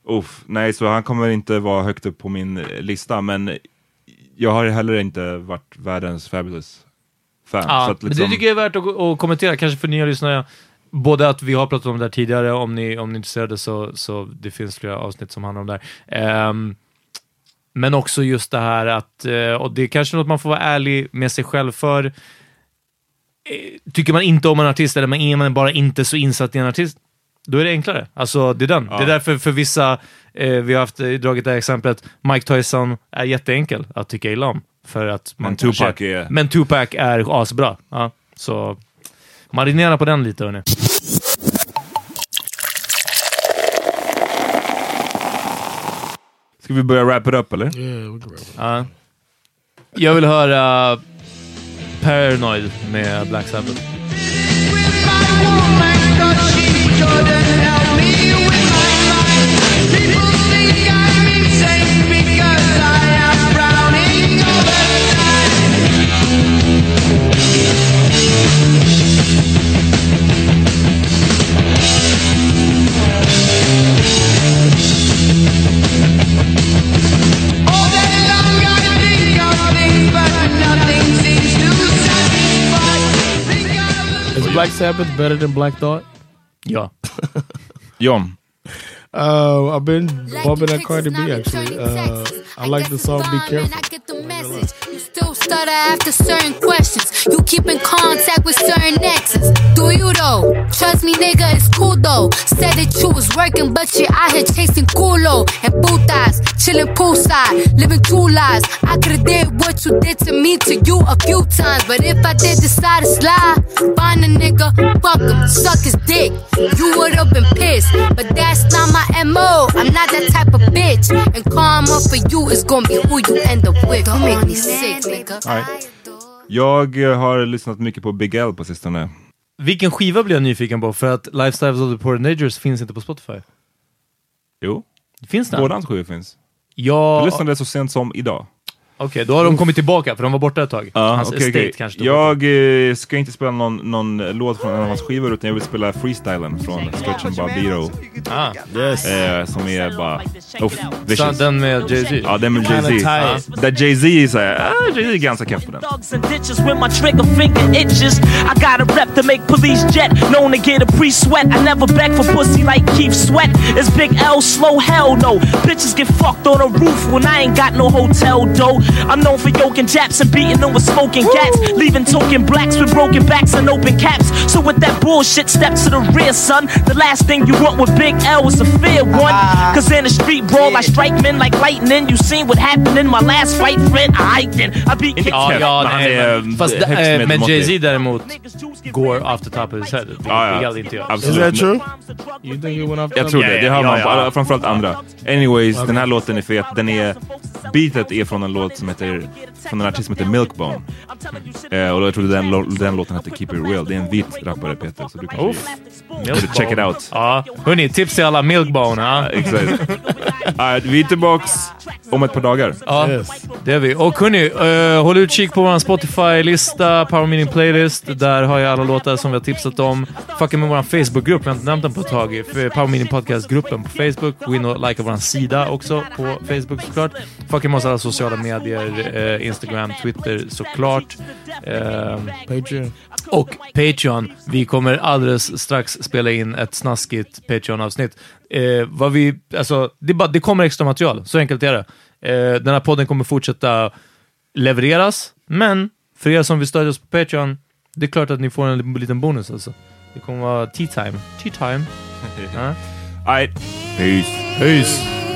Uff, nej, så han kommer inte vara högt upp på min eh, lista, men jag har heller inte varit världens fabulous fan. Ja, så att men liksom, det tycker jag är värt att, att kommentera, kanske för nya lyssnare. Både att vi har pratat om det här tidigare, om ni, om ni är intresserade så, så det finns flera avsnitt som handlar om det här. Ehm, men också just det här att, eh, och det är kanske något man får vara ärlig med sig själv för. Eh, Tycker man inte om en artist eller man är man bara inte så insatt i en artist, då är det enklare. Alltså, det är den. Ja. Det är därför för vissa, eh, vi har haft, eh, dragit det här exemplet, Mike Tyson är jätteenkel att tycka illa om. För att man Men Tupac kanske- är- Men Tupac är asbra. Ja, så marinera på den lite hörni. Ska vi börja wrap it up eller? Yeah, we can wrap it. Ja. Jag vill höra Paranoid med Black Sabbath. Is Black Sabbath better than Black Thought? Ja. (laughs) John, Uh, I've been bumping that Cardi B actually. Uh, I like the song "Be Careful." You still stutter after certain questions. You keep in contact with certain exes. Do you though? Trust me, nigga, it's cool though. Said that you was working, but you're out here chasing culo and putas, chilling poolside, living two lives. I could've did what you did to me to you a few times, but if I did decide to slide, find a nigga, fuck him, suck his dick. You would've been pissed, but that's not my mo. I'm not that type of bitch, and karma for you is gonna be who you end up with. Don't make me sick. Jag har lyssnat mycket på Big L på sistone. Vilken skiva blir jag nyfiken på? För att Lifestyles of the Poor Teenagers finns inte på Spotify. Jo, Finns den? båda hans skivor finns. Ja, Jag lyssnade så sent som idag. Då har de kommit tillbaka, för de var borta ett tag. Ja, Hans okej, estate okej. kanske. Jag eh, ska inte spela någon, någon låt från en av hans skivor utan jag vill spela freestylen från Stretch and Barbiro. dem. ah. Yes. Eh, som är bara... Oh, Så den med Jay-Z? Ja, den med Jay-Z. tight. Där Jay-Z är såhär, ah, Jay-Z är ganska keff på den. I got a rep to make police jet, known to get a pre sweat. I never beg for pussy like Keith Sweat. It's Big L, slow hell no. Bitches get fucked on a roof when I ain't got no hotel dough. I'm known for yoking japs and beating them with smoking cats, leaving token blacks with broken backs and open caps. So with that bullshit, step to the rear, son. The last thing you want with Big L is a fair one. Ah. Cause in a street brawl, I strike men like lightning. You seen what happened in my last fight, friend? I then I beat Inte kick Ja, keff, ja men han nej, är men, fast, högst äh, men. Jay-Z däremot går off the top of his head. Det Ja, det ja. gäller inte jag. Is that true? You think it went off? Jag the- tror Ja, det, det ja, hör man ja, på, ja. framförallt andra. Anyways, den här låten är fet. Den är, beatet är från en låt som heter, från en artist som heter Milkbone. Eh, och jag trodde den, den låten hette Keep It Real. Det är en vit rappare Peter, så du kanske Uff. borde check it out. Ja, hörni, tips till alla Milkbone. Ja. Exakt. Alright, vi är tillbaks om ett par dagar. Ja, Yes. det är vi. Och hörni, uh, håll utkik på vår Spotify-lista, Power Meeting Playlist. Där har jag alla låtar som vi har tipsat om. Fucka med vår Facebook-grupp, vi har inte nämnt den på ett tag. För Power Meeting Podcast-gruppen på Facebook. Gå in och likea vår sida också på Facebook såklart. Fucka med oss alla sociala medier, eh, Instagram, Twitter såklart. Ehm, Patreon. och Patreon. Vi kommer alldeles strax spela in ett snaskigt Patreon-avsnitt. Eh, vad vi, alltså, det, bara, det kommer extra material, så enkelt är det. Eh, den här podden kommer fortsätta levereras, men för er som vill stödja oss på Patreon, det är klart att ni får en liten bonus alltså. Det kommer vara tea time. Tea time. (laughs) Ja. Alright, peace. Peace!